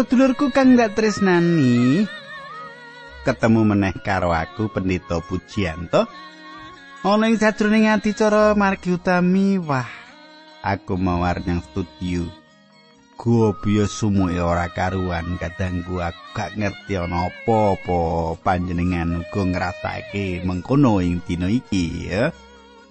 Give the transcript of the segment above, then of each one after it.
Sedulurku kang gak tresnani ketemu meneh karo aku Pendeta Pujianto. Ana ing sajroning adicara margi utami, wah, aku mawar nyang studio. Gua biya sumuke ora karuan kadangku aku gak ngerti ana apa-apa panjenengan uga ngrasake mengkono ing dina iki ya.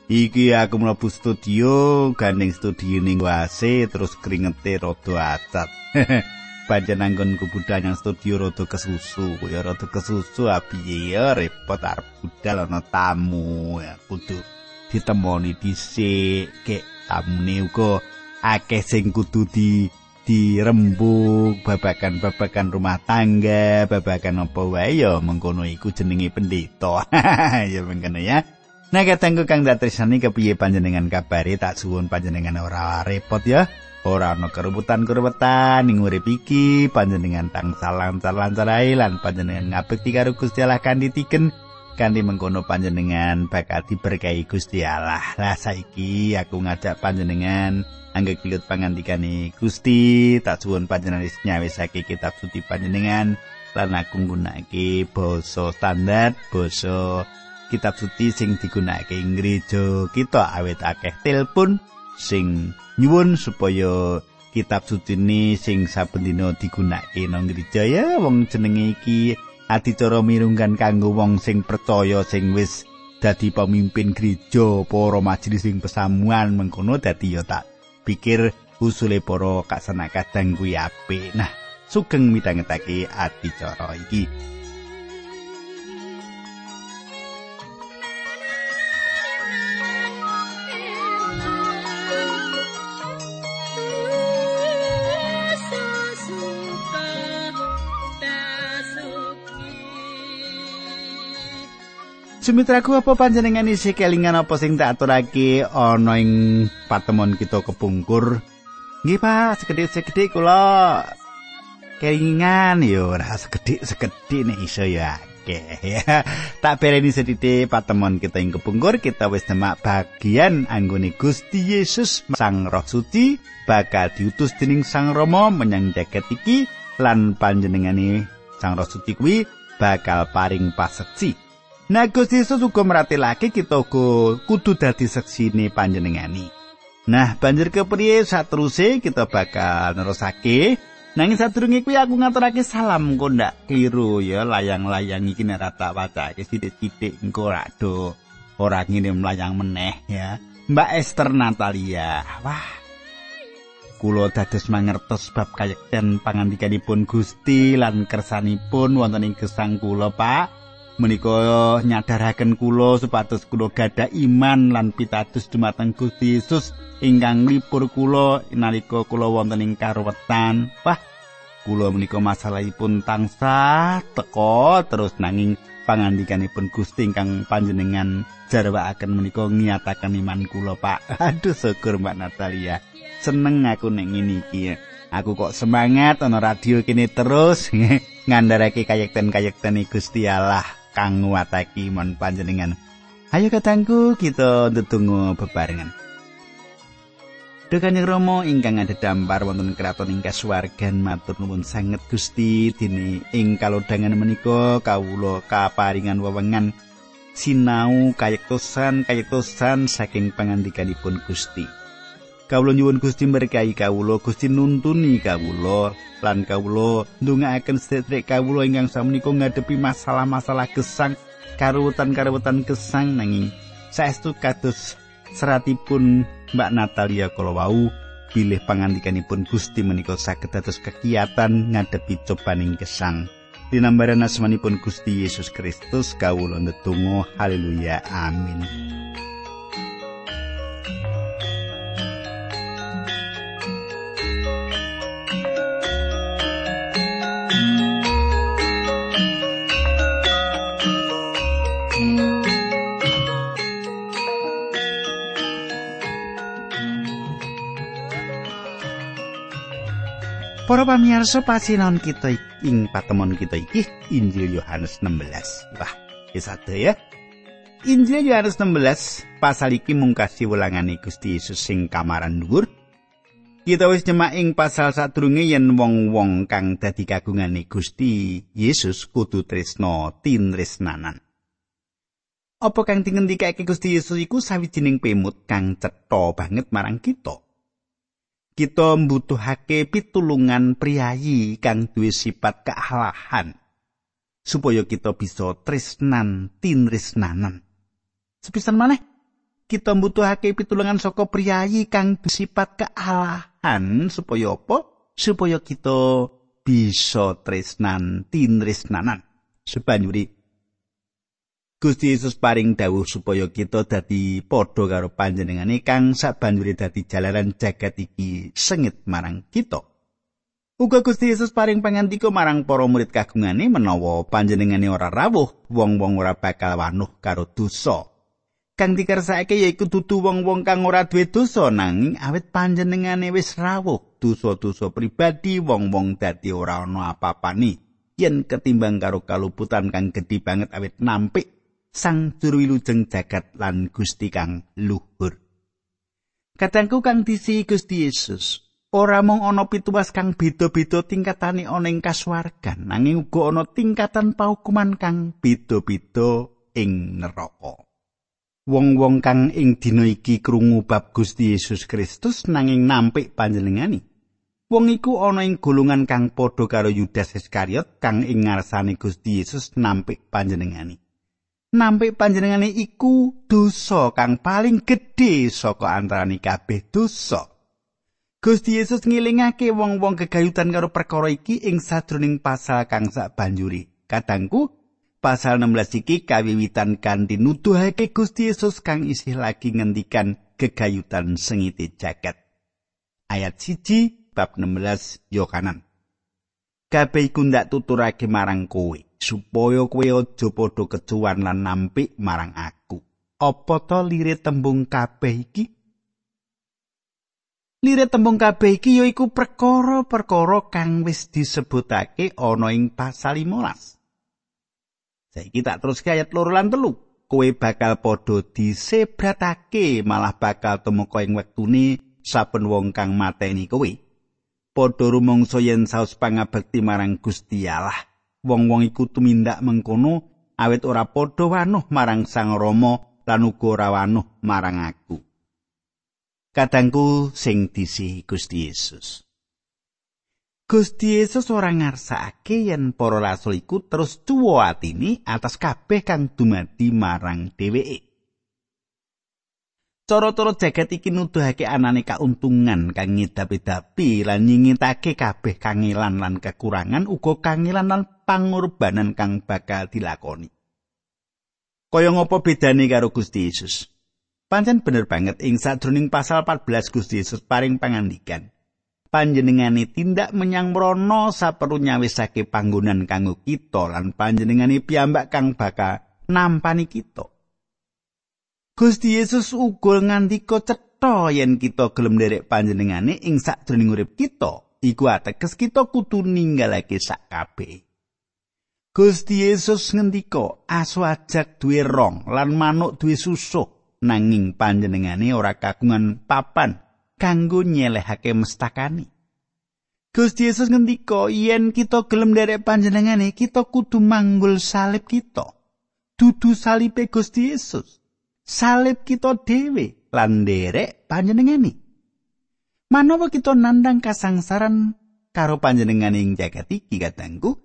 Iki aku mlebu studio, gandeng studio ning wase terus keringete rada acat. pancen anggon kubudal yang studio rada kesusu. Ya rada kesusu apiye ya repot arep budal ana tamu. Ya kudu ditemoni dhisik. Kek tamune uga akeh sing kudu di dirembuk babakan-babakan rumah tangga babakan apa wae? Ya mengkono iku jenenge pendeta. Ya mengkono ya Nah katangku kang datrisani kepiye panjenengan kabari tak suwun panjenengan ora repot ya ora ana kerubutan-kerubutan ning urip iki panjenengan tansah lancar-lancar ae lan panjenengan ngabekti karo Gusti Allah kanthi tiken kanthi mengkono panjenengan bakal diberkahi Gusti Allah. Lah saiki aku ngajak panjenengan anggek kilut pangandikane Gusti, tak suwun panjenengan wis nyawisake kitab suci panjenengan lan aku nggunakake basa standar, basa kitab suci sing digunakake ing gereja kita. Awet akeh telepon sing nyuwun supaya kitab suci ini sing saben dina digunakake nang gereja. Ya wong jenenge iki adicara mirunggan kanggo wong sing percaya sing wis dadi pemimpin gereja para majelis sing pesamuan. Mengkono dadi ya tak pikir usule para kasana kadang kuwi apik. Nah sugeng mitangetake adicara iki Sumitraku apa panjenengan isi kelingan apa sing tak aturake ana ing patemon kita kepungkur. Nggih Pak, sekedhik-sekedhik kula kelingan yo ora sekedhik-sekedhik nek iso ya. ya. tak bereni sedite patemon kita ing kepungkur kita wis demak bagian anggone Gusti Yesus Sang Roh Suci bakal diutus dening Sang Rama menyang jagat iki lan panjenengane Sang Roh Suci kuwi bakal paring paseksi Nah Gusti Yesus uga meratelake kita uga kudu dadi seksine panjenengani. Nah banjur kepriye sateruse kita bakal nerusake. Nanging sadurunge kuwi aku ngaturake salam kok ndak kliru ya layang-layang iki nek rata wacake sithik-sithik engko ora do ora ngirim layang meneh ya. Mbak Esther Natalia. Wah. Kulo dados mangertos bab kayekten pangandikanipun Gusti lan kersanipun wonten ing gesang Pak. Menika nyadaraken kula supados kula gadah iman lan pitados dumateng Gusti Yesus ingkang lipur kula nalika kula wonten ing karuwetan. Wah, kula menika masalahipun tansah teka terus nanging pangandikanipun Gusti ingkang panjenengan jarwaaken menika ngiyataken iman kula, Pak. Aduh syukur Mbak Natalia. Seneng aku nek ngene iki. Aku kok semangat ana radio kene terus ngandharake kayekten-kayekten Gusti Allah. Kang nguatake mon panjenengan. Ayo katangku kita ndedonga bebarengan. Dekane Rama ingkang ada dampar wonten kraton ing kasuwargan matur nuwun sanget Gusti dene ing kalodhangan menika kawula kaparingan wewengan sinau kayektosan kayektosan saking pangandikanipun Gusti. Kawula nyuwun Gusti berkahi kawula, Gusti nuntuni kawula lan kawula ndongaaken sedherek kawula ingkang samenika ngadepi masalah-masalah gesang karuwetan-karuwetan gesang nanging saestu kados seratipun Mbak Natalia kala wau pilih pangandikanipun Gusti menika saged dados kegiatan ngadepi cobaning gesang. Dinambaran asmanipun Gusti Yesus Kristus kawula ndedonga haleluya amin. Pamirsa pasinan kita ing patemon kita iki Injil Yohanes 16. Wah, wis ya. Injil Yohanes 16 pasal iki mung kasih wulangane Gusti Yesus sing kamaran dhuwur. Kita wis nyemak ing pasal sadurunge yen wong-wong kang dadi kagungane Gusti Yesus kudu tresna tinresnanan. Apa kang dingendikake Gusti Yesus iku sawijining pemut kang cetha banget marang kita. Kita mbutuhake pitulungan priayi kang duwe sifat kealahan supaya kita bisa tresnan tinresnanan. Sepisan maneh kita mbutuhake pitulungan saka priayi kang sifat kealahan supaya apa? Supaya kita bisa tresnan tinresnanan. Sebanjuri Gusti Yesus paring dawuh supaya kita dadi padha karo panjenengane kang sabanjure dadi jalaran jagat iki sengit marang kita. Uga Gusti Yesus paring pangandika marang para murid kagungane menawa panjenengane ora rawuh, wong-wong ora bakal wanuh karo dosa. kang dikersake yaiku dudu wong-wong kang ora duwe dosa nanging awit panjenengane wis rawuh dosa-dosa pribadi wong-wong dadi ora ana apa-apane yen ketimbang karo kaluputan kang gedhi banget awit nampik sang juru wilujeng jagat lan Gusti kang luhur Katangku kang disi Gusti Yesus ora mung ana pituwas kang beda-beda tingkatane ana ing kasuwargan nanging uga ana tingkatan paukuman kang beda-beda ing neraka wong-wong kang ing dina iki krungu bab Gusti Yesus Kristus nanging nampik panjenengani. Wong iku ana ing golongan kang padha karo Yudas Iskariot kang ing ngarsane Gusti Yesus nampik panjenengani. Nampik panjenengani iku dosa kang paling gedhe saka antarane kabeh dosa. Gusti Yesus ngilingake wong-wong kegayutan karo perkara iki ing sadroning pasal kang sak banjuri. Kadangku, pasal 16 iki kawiwitan kanthi nuduhake Gusti Yesus kang isih lagi ngendikan gegayutan sengite jagat. Ayat siji bab 16 Yohanan. Kabeh iku ndak tuturake marang kowe supaya kowe aja padha kecuwan lan nampik marang aku. Apa to lire tembung kabeh iki? Lire tembung kabeh iki yaiku perkara-perkara kang wis disebutake ana ing pasal 15. Saiki tak terus ke ayat loro lan telu. Kowe bakal padha disebratake malah bakal tumeka ing wektune saben wong kang mateni kowe. Padha rumangsa yen saus pangabekti marang Gusti Allah. Wong-wong iku tumindak mengkono awit ora padha wanuh marang Sang Rama lan uga ora wanuh marang aku. Kadangku sing disi Gusti Yesus. Gusti Yesus ora ngarsake yen para rasul iku terus tuwa atini atas kabeh kang dumadi marang dheweke. Cara-cara jagat iki nuduhake anane kauntungan kang ngidapi-dapi lan nyingitake kabeh kangelan lan kekurangan uga kangelan lan pangorbanan kang bakal dilakoni. Kaya ngopo bedane karo Gusti Yesus? Pancen bener banget ing sadroning pasal 14 Gusti Yesus paring pangandikan. panjenengane tindak menyang mrono saperlu nyawisake panggonan kanggo kita lan panjenengane piyambak kang bakal nampani kita. Gusti Yesus uga ngandika cetha yen kita gelem nderek panjenengane ing sakjroning urip kita. Iku ateges kita kudu ninggalake sak kabeh. Gusti Yesus ngendika, "Asu ajak duwe rong lan manuk duwe susuh, nanging panjenengane ora kagungan papan kanggo nyelehake mestakani. Gusti Yesus ngendika yen kita gelem nderek panjenengane kita kudu manggul salib kita. Dudu salibe Gusti Yesus. Salib kita dhewe lan nderek panjenengane. Manawa kita nandang kasangsaran karo panjenengane ing jagat iki katangku,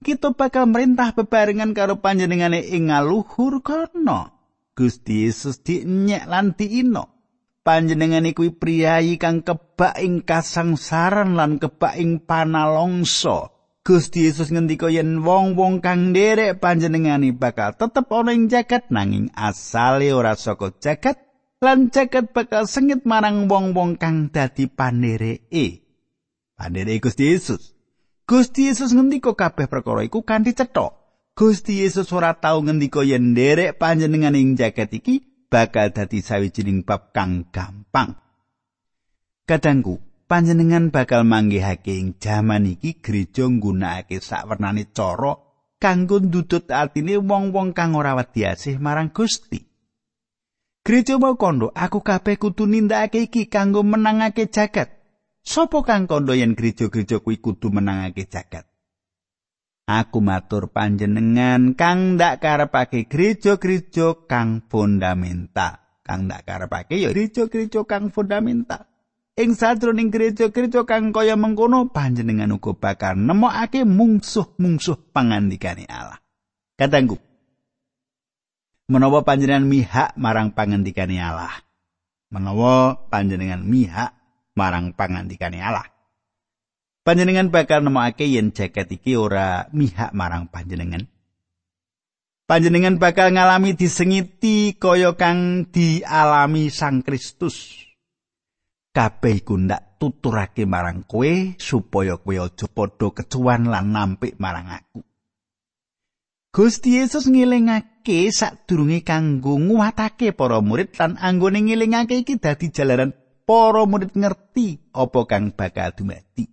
kita bakal merintah bebarengan karo panjenengane ing ngaluhur kono. Gusti Yesus dinyek lan diino. panjenengane kuwi priyayi kang kebak ing kasangsaran lan kebak ing panalongso. Gusti Yesus ngendika yen wong-wong kang nderek panjenengane bakal tetep ana ing jagat nanging asale ora saka jagat lan jagat bakal sengit marang wong-wong kang dadi pandereke. Pandereke Gusti Yesus. Gusti Yesus ngendika kabeh perkara iku kanthi cetha. Gusti Yesus ora tau ngendika yen nderek panjenengane ing jagat iki bakal dadi sawijining bab kang gampang. Kadangku, panjenengan bakal manggihake ing jaman iki gereja nggunakake sakwernane cara kanggo ndudut atine wong-wong kang ora wedi asih marang Gusti. Gereja mau kondo, aku kabeh kudu nindakake iki kanggo menangake jagat. Sopo kang kandha yen gereja-gereja kuwi kudu menangake jagat? Aku matur panjenengan kang ndak karepake gereja-gereja kang fundamental. Kang ndak karepake ya gereja-gereja kang fundamental. Ing sadroning gereja-gereja kang kaya mengkono panjenengan uga bakal nemokake mungsuh-mungsuh pangandikane Allah. Katanggu. Menawa panjenengan mihak marang pangandikane Allah. Menawa panjenengan mihak marang pangandikane Allah. Panjenengan bakal nemokake yen jaket iki ora mihak marang panjenengan. Panjenengan bakal ngalami disengiti kaya kang dialami Sang Kristus. Kabeh iku ndak tuturake marang kowe supaya kowe aja padha kecuan lan nampik marang aku. Gusti Yesus ngilingake sadurunge kanggo nguwatake para murid lan anggone ngilingake iki dadi jalaran para murid ngerti apa kang bakal dumadi.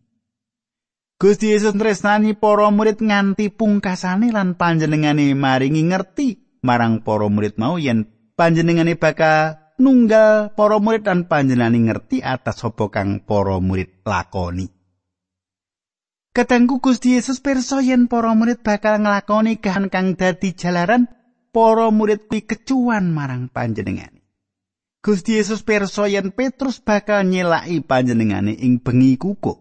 Gusti Yesus tresnani para murid nganti pungkasane lan panjenengane maringi ngerti marang para murid mau yen panjenengane bakal nunggal para murid lan panjenengane ngerti atas apa kang para murid lakoni. Katengku Gusti Yesus pirsa yen para murid bakal nglakoni kahan kang dadi jalaran para murid kuwi kecuan marang panjenengane. Gusti Yesus pirsa yen Petrus bakal nyelaki panjenengane ing bengi kuku.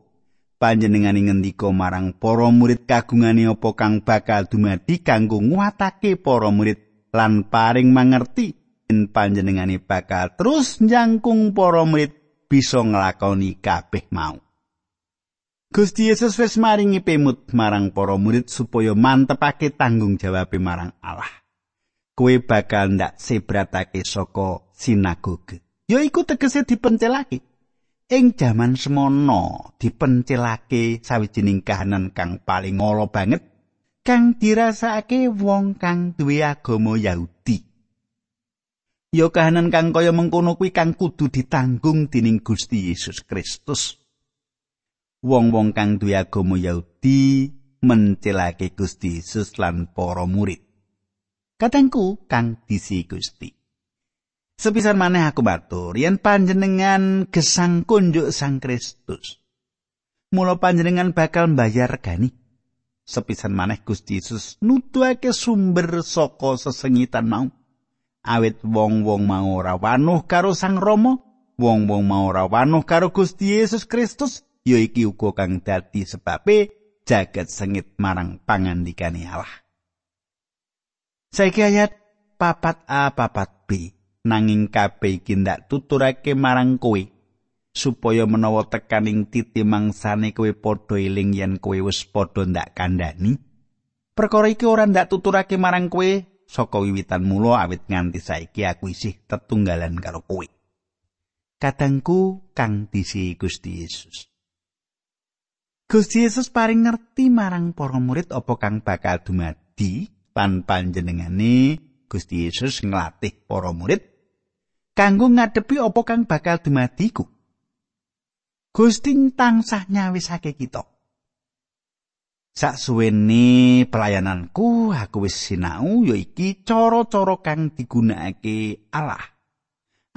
Panjenengane ngendika marang para murid kagungane apa kang bakal dumadi kanggo nguatake para murid lan paring mangerti panjenengane bakal terus njangkung para murid bisa nglakoni kabeh mau. Gusti Yesus wis maringi pemut marang para murid supaya mantepake tanggung jawab marang Allah. Kowe bakal ndak sebratake saka sinagoge. Ya iku tegese dipencelake. Ing jaman semono dipencelake sawijining kahanan kang paling ngolo banget kang dirasakake wong kang duwe agama Yahudi. Ya kahanan kang kaya mengkono kuwi kang kudu ditanggung dening Gusti Yesus Kristus. Wong-wong kang duwe agama Yahudi mencelake Gusti Yesus lan para murid. Katengku kang disi Gusti. Sepisan maneh aku matur yen panjenengan gesang kunjuk Sang Kristus. Mula panjenengan bakal mbayar gani. Sepisan maneh Gusti Yesus nuduhake sumber saka sesengitan mau. Awit wong-wong mau ora wanuh karo Sang Rama, wong-wong mau ora wanuh karo Gusti Yesus Kristus, ya iki uga kang dadi sebabe jagat sengit marang pangandikane Allah. Saiki ayat papat A papat B. nanging kabeh iki ndak tuturake marang kowe supaya menawa tekaning titi mangsane kowe padha eling yen kowe wis padha ndak kandhani perkara iki ora ndak tuturake marang kowe saka wiwitan mula awit nganti saiki aku isih tetunggalan karo kowe kadangku kang disi Gusti Yesus Gusti Yesus paring ngerti marang para murid apa kang bakal dumadi lan panjenengane Gusti Yesus nglatih para murid kanggo ngadepi apa kang bakal dumadiku. Gusti tansah nyawisake kita. Saksuwene pelayananku aku wis sinau ya iki cara-cara kang digunakake Allah.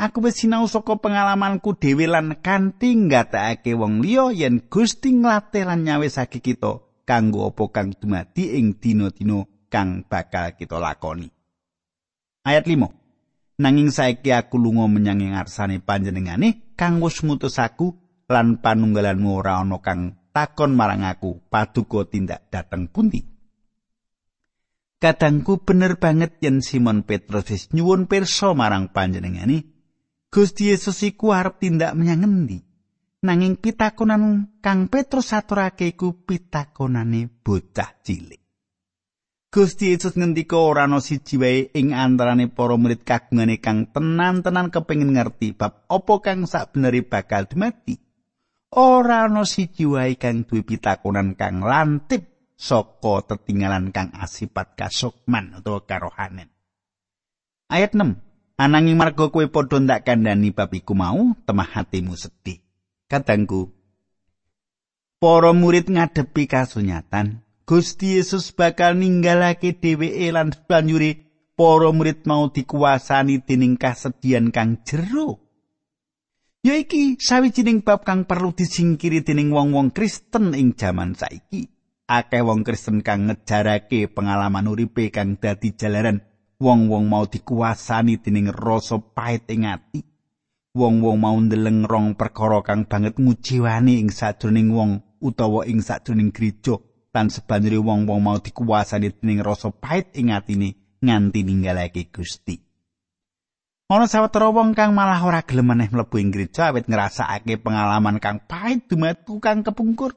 Aku wis sinau saka pengalamanku dhewe lan kanthi nggatekake wong liya yen Gusti nglatih lan nyawisake kita kanggo apa kang dumadi ing dina-dina kang bakal kita lakoni. Ayat 5. nanging saiki aku lunga menyang ngarsane panjenengane kang wis ngutus aku lan panunggalanmu ora ana kang takon marang aku paduka tindak dateng pundi? Kadangku bener banget yen Simon Petrus wis nyuwun pirsa marang panjenengane Gusti Yesus iku arep tindak menyang ngendi? Nanging pitakonan kang Petrus aturake iku pitakonane bocah cilik. Gusti Yesus ngendika ora ana siji wae ing antarane para murid kagungane kang tenan-tenan kepengin ngerti bab apa kang sakbeneri bakal dumati. Ora ana siji wae kang duwe pitakonan kang lantip saka tetinggalan kang asipat kasukman utawa karohanen. Ayat 6. Ananging marga kowe padha ndak kandhani bab iku mau, temah hatimu sedih. Kadangku, para murid ngadepi kasunyatan, Gusti Yesus bakal ninggalake dheweke lan banjuri para murid mau dikuasani dening kasedian kang jero. Ya iki sawijining bab kang perlu disingkiri dening wong-wong Kristen ing jaman saiki. Akeh wong Kristen kang ngejarake pengalaman uripe kang dadi jalaran wong-wong mau dikuasani dening rasa pait ing ati. Wong-wong mau ndeleng rong perkara kang banget ngujiwani ing sajroning wong utawa ing sajroning gereja lan sebanjure wong-wong mau dikuasani dening rasa pait ing atine nganti ninggalake Gusti. Ana sawetara wong kang malah ora gelem meneh mlebu ing gereja awit ngrasakake pengalaman kang pahit dumetu kang kepungkur.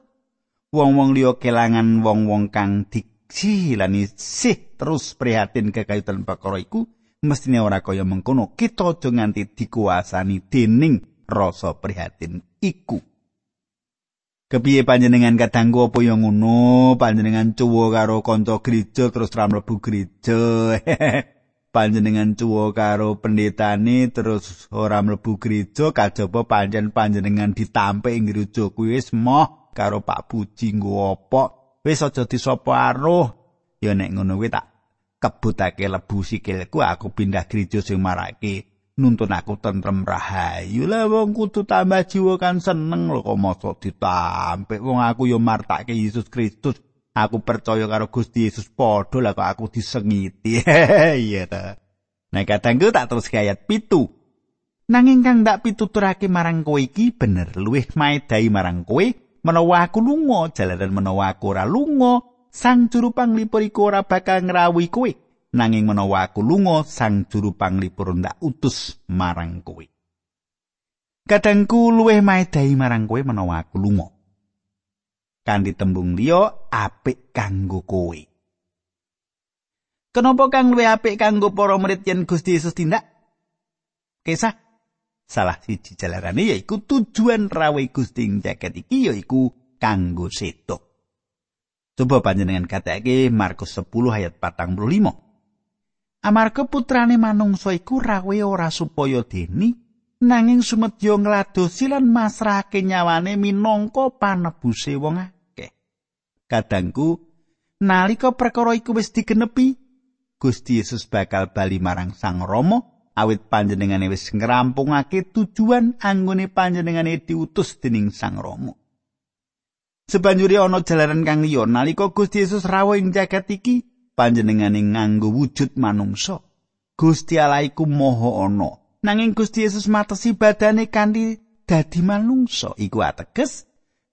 Wong-wong liya kelangan wong-wong kang dicilani sih terus prihatin kekayutan perkara iku mestine ora kaya mengkono kita aja nganti dikuasani dening rasa prihatin iku. Kepiye panjenengan kadangku apa yang ngono panjenengan cuwo karo kanca gereja terus ra mlebu gereja. panjenengan cuwo karo pendetane terus ora mlebu gereja kajaba pancen panjenengan ditampe ing gereja kuwi wis moh karo Pak Puji nggo apa wis aja disapa aruh. Ya nek ngono kuwi tak kebutake lebu sikilku aku pindah gereja sing marake. Nuntun aku tentrem rahayu. Lah wong kudu tambah jiwa kan seneng lho kok mosok ditampe. Wong aku yo martake Yesus Kristus aku percaya karo Gusti Yesus padha lah kok aku disengiti. Iya ta. Nah kadangku tak terus ayat pitu. Nanging kang ndak pituturake marang kowe iki bener. Luwih maedai marang kowe menawa aku lunga. Jalaran menawa aku ora lunga sang juru panglipur iku ora bakal ngrawuhi kowe. Nanging menawa aku lunga sang juru panglipur ndak utus marang kowe. Kadangku luwih maedai marang kowe menawa aku lunga kanthi tembung liya apik kanggo kowe. Kenapa kang luwih apik kanggo para murid yen Gusti Yesus tindak? Kisah salah siji jalarane yaiku tujuan rawe Gusti ing jaket iki yaiku kanggo seto. Coba panjenengan katake Markus 10 ayat 45. Amarga putrane manungsa iku rawe ora supaya deni nanging sumedya ngladosi lan masrahake nyawane minangka panebuse wong kadangku nalika perkara iku wis digenepi Gusti Yesus bakal bali marang Sang Rama awit panjenengane wis ngrampungake tujuan anggone panjenengane diutus dening Sang Rama. Sebanjuri ana jalaran kang liya nalika Gusti Yesus rawuh ing jagat iki panjenengane nganggo wujud manungsa. Gusti Allah iku maha ana. Nanging Gusti Yesus matesi badane kanthi dadi manungsa iku ateges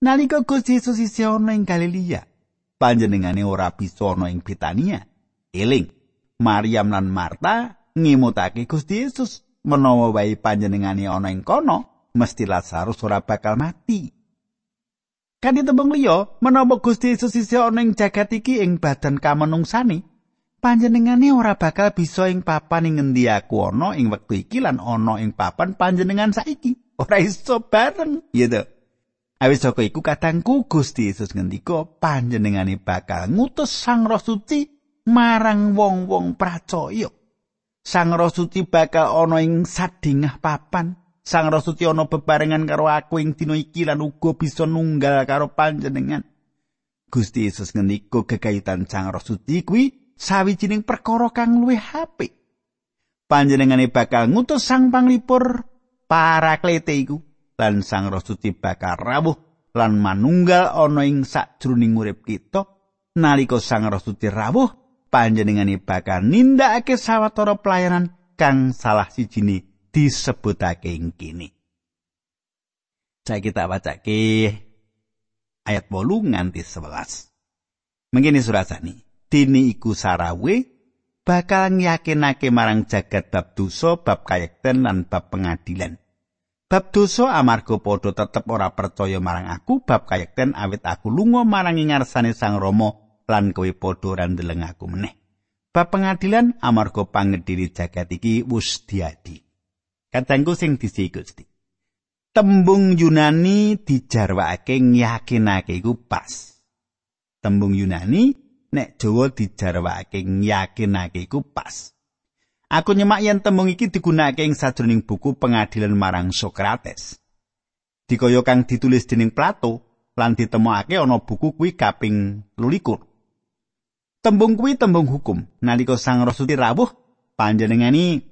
Nalika Gusti Yesus isih ana ing Galilea, panjenengane ora bisa ana ing Betania. Eling, Maryam lan Marta ngimutake Gusti Yesus menawa wae panjenengane ana ing kono, mesti Lazarus ora bakal mati. Kan ditembung liya, menawa Gusti Yesus isih ana ing jagat iki ing badan kamenungsane, panjenengane ora bakal bisa ing papan ing ngendi aku ana ing wektu iki lan ana ing papan panjenengan saiki. Ora iso bareng, gitu. Awis saka iku katangku Gusti Yesus ngendika panjenengane bakal ngutus Sang Roh Suci marang wong-wong percaya. Sang Roh Suci bakal ana ing sadingah papan. Sang Roh Suci ana bebarengan karo aku ing dina iki lan uga bisa nunggal karo panjenengan. Gusti Yesus ngendika gegayutan Sang Roh Suci kuwi sawijining perkara kang luwih apik. Panjenengane bakal ngutus Sang Panglipur Paraklete iku lan Sang Roh Suci bakal rawuh lan manunggal ana ing sakjroning urip kita nalika Sang Roh Suci rawuh panjenengane bakal nindakake sawetara pelayanan kang salah sijine disebutake ing kene. Saya kita bacake ayat 8 nganti 11. Mengkini surasani, dini iku sarawe bakal nyakinake marang jagat bab dosa, bab kayekten lan bab pengadilan. Bab dosa amarga padha tetep ora percaya marang aku bab kayekten awit aku lunga marang ngarsane Sang Rama lan kowe padha ora ndeleng aku meneh. Bab pengadilan amarga pangediri jagat iki wis diadi. Katengku sing disi Gusti. Tembung Yunani dijarwakake yakinake iku pas. Tembung Yunani nek Jawa dijarwakake yakinake iku pas. Aku nyemak yen tembung iki digunakake ing sajroning buku pengadilan marang Sokrates. Dikaya kang ditulis dening Plato lan ditemokake ana buku kuwi kaping 12. Tembung kuwi tembung hukum. Nalika Sang Roh Suci rawuh, panjenengani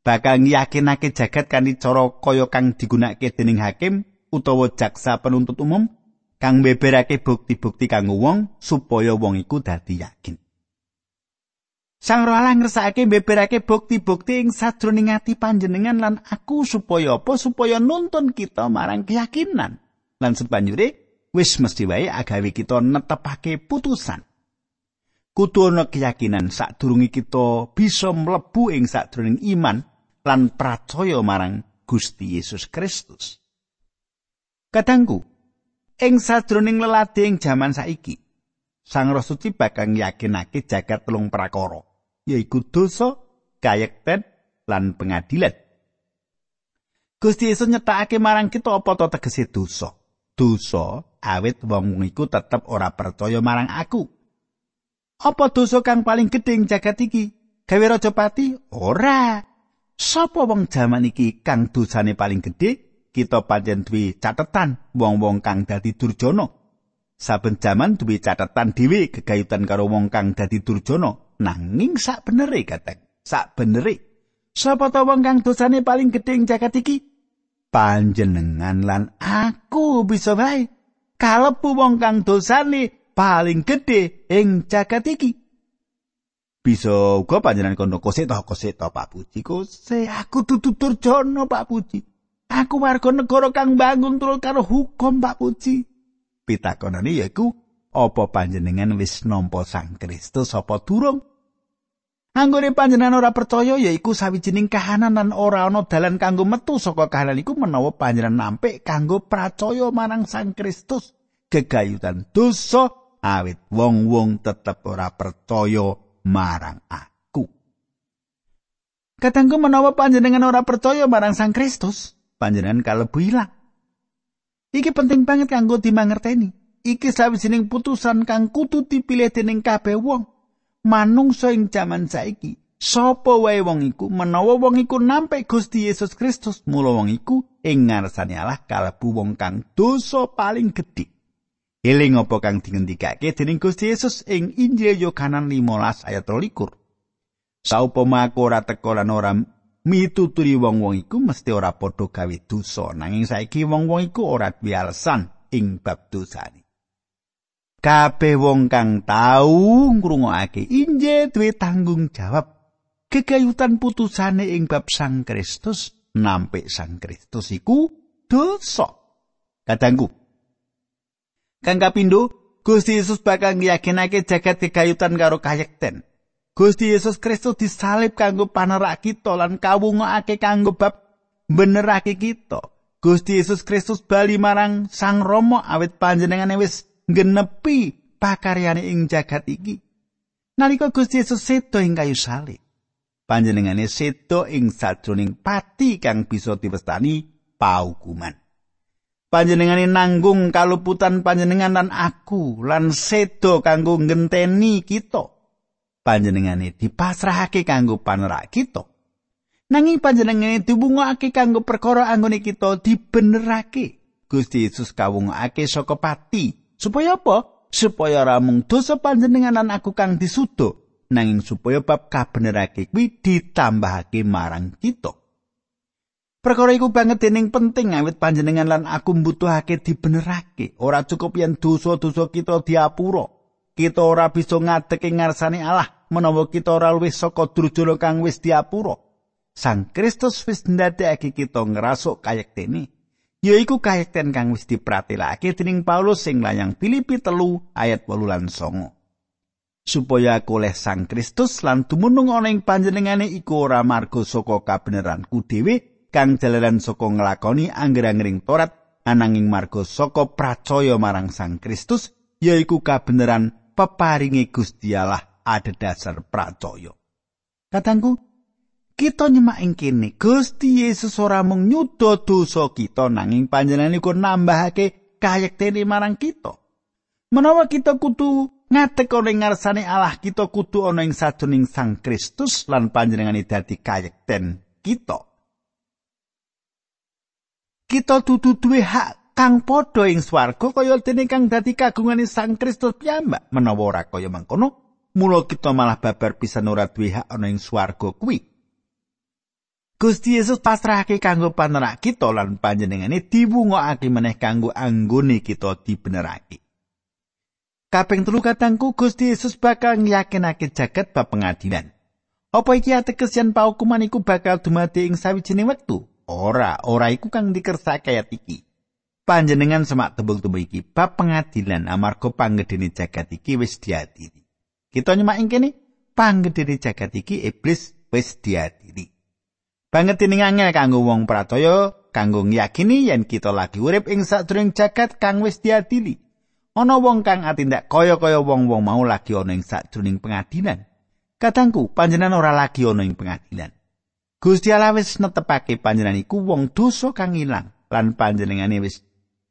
bakal yakinake jagat kanthi cara kaya kang digunakake dening hakim utawa jaksa penuntut umum kang beberake bukti-bukti kanggo wong supaya wong iku dadi yakin. Sang Roh Allah ngersakake beberake bukti-bukti ing sajroning ati panjenengan lan aku supaya apa supaya nuntun kita marang keyakinan. Lan sebanjure wis mesti wae agawe kita netepake putusan. Kudu ana keyakinan sadurunge kita bisa mlebu ing sadroning iman lan percaya marang Gusti Yesus Kristus. Kadangku, ing sadroning lelade ing jaman saiki, Sang Roh Suci bakal yakinake jagat telung prakara, yaiku dosa, kayekten, lan pengadilan. Gusti Yesus nyetakake marang kita apa to tegese dosa. Dosa awit wong iku tetep ora percaya marang aku. Apa dosa kang paling gedhe ing jagat iki? Gawe raja pati? Ora. Sapa wong jaman iki kang dosane paling gedhe? Kita pancen duwe catetan wong-wong kang dadi durjana. Saben jaman duwe catetan dhewe gegayutan karo wong kang dadi durjana. Nanging sak benere benere. Sapa ta wong kang dosane paling gedhe ing jagat iki? Panjenengan lan aku bisa wae kalebu wong kang dosane paling gedhe ing jagat iki. bisa uga panjenengan kono kose to kose to Pak Puji kose aku dudu durjana Pak Puji aku warga negara kang bangun turut karo hukum Pak Puji pitakonane yaiku apa panjenengan wis nampa Sang Kristus apa durung Anggone panjenengan ora percaya yaiku sawijining kahanan lan ora ana dalan kanggo metu saka kahanan iku menawa panjenengan nampik kanggo percaya marang Sang Kristus gegayutan dosa awit wong-wong tetep ora percaya marang aku. Katanggu menawa panjenengan ora percaya marang Sang Kristus, panjenengan kalebu ilang. Iki penting banget kanggo dimangerteni. Iki sawijining putusan kang kudu dipilih dening kabeh wong. Manungsa ing jaman saiki, sapa wae wong iku menawa wong iku nampik Gusti Yesus Kristus, mula wong iku ing ngarsane Allah kalebu wong kang dosa paling gedhe. Eling apa kang dingendikake dening Gusti Yesus ing Injil Yohanes 15 ayat 23. Saupama aku ora teka lan ora mituturi wong-wong iku mesti ora padha gawe dosa nanging saiki wong-wong iku ora duwe alasan ing bab dosane. Kabeh wong kang tau ngrungokake Injil duwe tanggung jawab kegayutan putusane ing bab Sang Kristus nampik Sang Kristus iku dosa. Kadangku, Kang kapindho, Gusti Yesus bakal ngiyakinake jagat kegayutan karo kayekten. Gusti Yesus Kristus disalib kanggo panerak kita lan kawungake kanggo bab benerake kita. Gusti Yesus Kristus bali marang Sang Rama awit panjenengane wis genepi pakaryane ing jagat iki. Nalika Gusti Yesus sedo ing kayu salib, panjenengane sedo ing sajroning pati kang bisa diwestani paukuman. panjenengane nanggung kaluputan panjenengan lan aku lan sedo kanggo ngenteni kita panjenengane dipasrahake kanggo panerak kita. Nanging panjenengane dibungokake kanggo perkara anggone kita dibenerake. Gusti Yesus kawungake saka pati. Supaya apa? Supaya ora mung dosa panjenengan lan aku kang disudo. Nanging supaya bab kabenerake kuwi ditambahake marang kita. Perkara iku banget dening penting awit panjenengan lan aku mbutuhake dibenerake. Ora cukup yen dosa-dosa kita diapura. Kita ora bisa ngadeke ngarsane Allah menawa kita ora luwih saka durjana kang wis diapura. Sang Kristus wis ndadekake kita ngrasuk kayektene. Yaiku kayekten kang wis dipratelake dening Paulus sing layang Filipi telu ayat 8 lan 9. supaya aku oleh Sang Kristus lan tumunung ana ing panjenengane iku ora marga saka kabeneranku dhewe kang jalaran saka nglakoni angger-angering Torat ananging marga saka pracaya marang Sang Kristus yaiku kabeneran peparingi Gusti Allah adhedhasar pracaya. Katangku, kita nyemak ing kene Gusti Yesus ora mung nyuda dosa kita nanging panjenengan iku nambahake kayektene marang kita. Menawa kita kudu ngatek ana ing ngarsane Allah, kita kudu ana ing sajroning Sang Kristus lan panjenengane dadi kayekten kita. kita dudu duwe hak kang padha ing swarga kaya dene kang dadi kagungane Sang Kristus piyambak menawa ora kaya mangkono mula kita malah babar pisan ora duwe hak ana ing swarga kuwi Gusti Yesus pasrahake kanggo panerak kita lan panjenengane diwungokake meneh kanggo anggone kita dibenerake. Kaping telu katangku Gusti Yesus bakal ngyakinake jagat bab pengadilan. Apa iki ateges yen paukuman iku bakal dumadi ing sawijining wektu? Ora, ora iku kang dikersake ayat iki. Panjenengan semak tembung-tembung iki bab pengadilan amarga panggedene jagat iki wis diadili. Kita nyemak ing kene panggedene jagat iki iblis wis diadili. Banget ini ngangel kanggo wong pratoyo, kanggo ngiyakini yen kita lagi urip ing sadurung jagat kang wis diadili. Ana wong kang atindak kaya-kaya wong-wong mau lagi ana ing sadurung pengadilan. Katangku, panjenengan ora lagi ana ing pengadilan. Gusti Allah wis netepake panjenengan iku wong dosa kang ilang lan panjenengane wis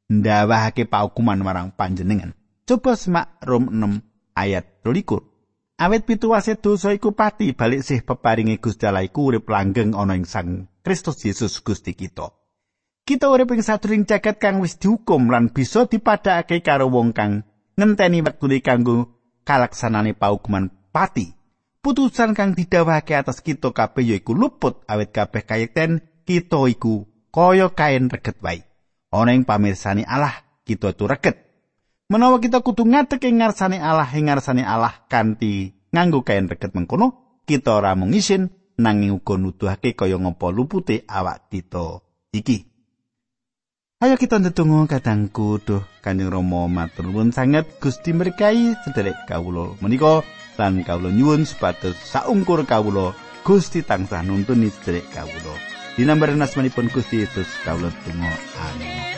ndawahake paukuman marang panjenengan. Coba semak Rom 6 ayat 12. Awit pituwase dosa iku pati balik sih peparinge Gusti Allah iku urip langgeng ana ing Sang Kristus Yesus Gusti kita. Kita urip ing satring jagat kang wis dihukum lan bisa dipadhakake karo wong kang ngenteni wektune kanggo kalaksanane paukuman pati. Putusan kang didhawuhake atas kita kabeh yaiku luput awit kabeh kayekten kita iku kaya kain reget wae. Ana ing pamirsani Allah kita tu reget Menawa kita kudu ing ngarsane Allah ing ngarsane Allah kanthi nganggo kain reget mengkono, kita ora mung isin nanging uga nuduhake kaya ngapa lupute awak kita iki. Ayo kita ndedonga kadangku duh Kanjeng Rama matur nuwun sanget Gusti berkahi sederek kawula menika lan kawula nyuwun supados saungkur kawula Gusti tansah nuntun sederek kawula. Dinambaran asmanipun Gusti Yesus kawula tunggu amin.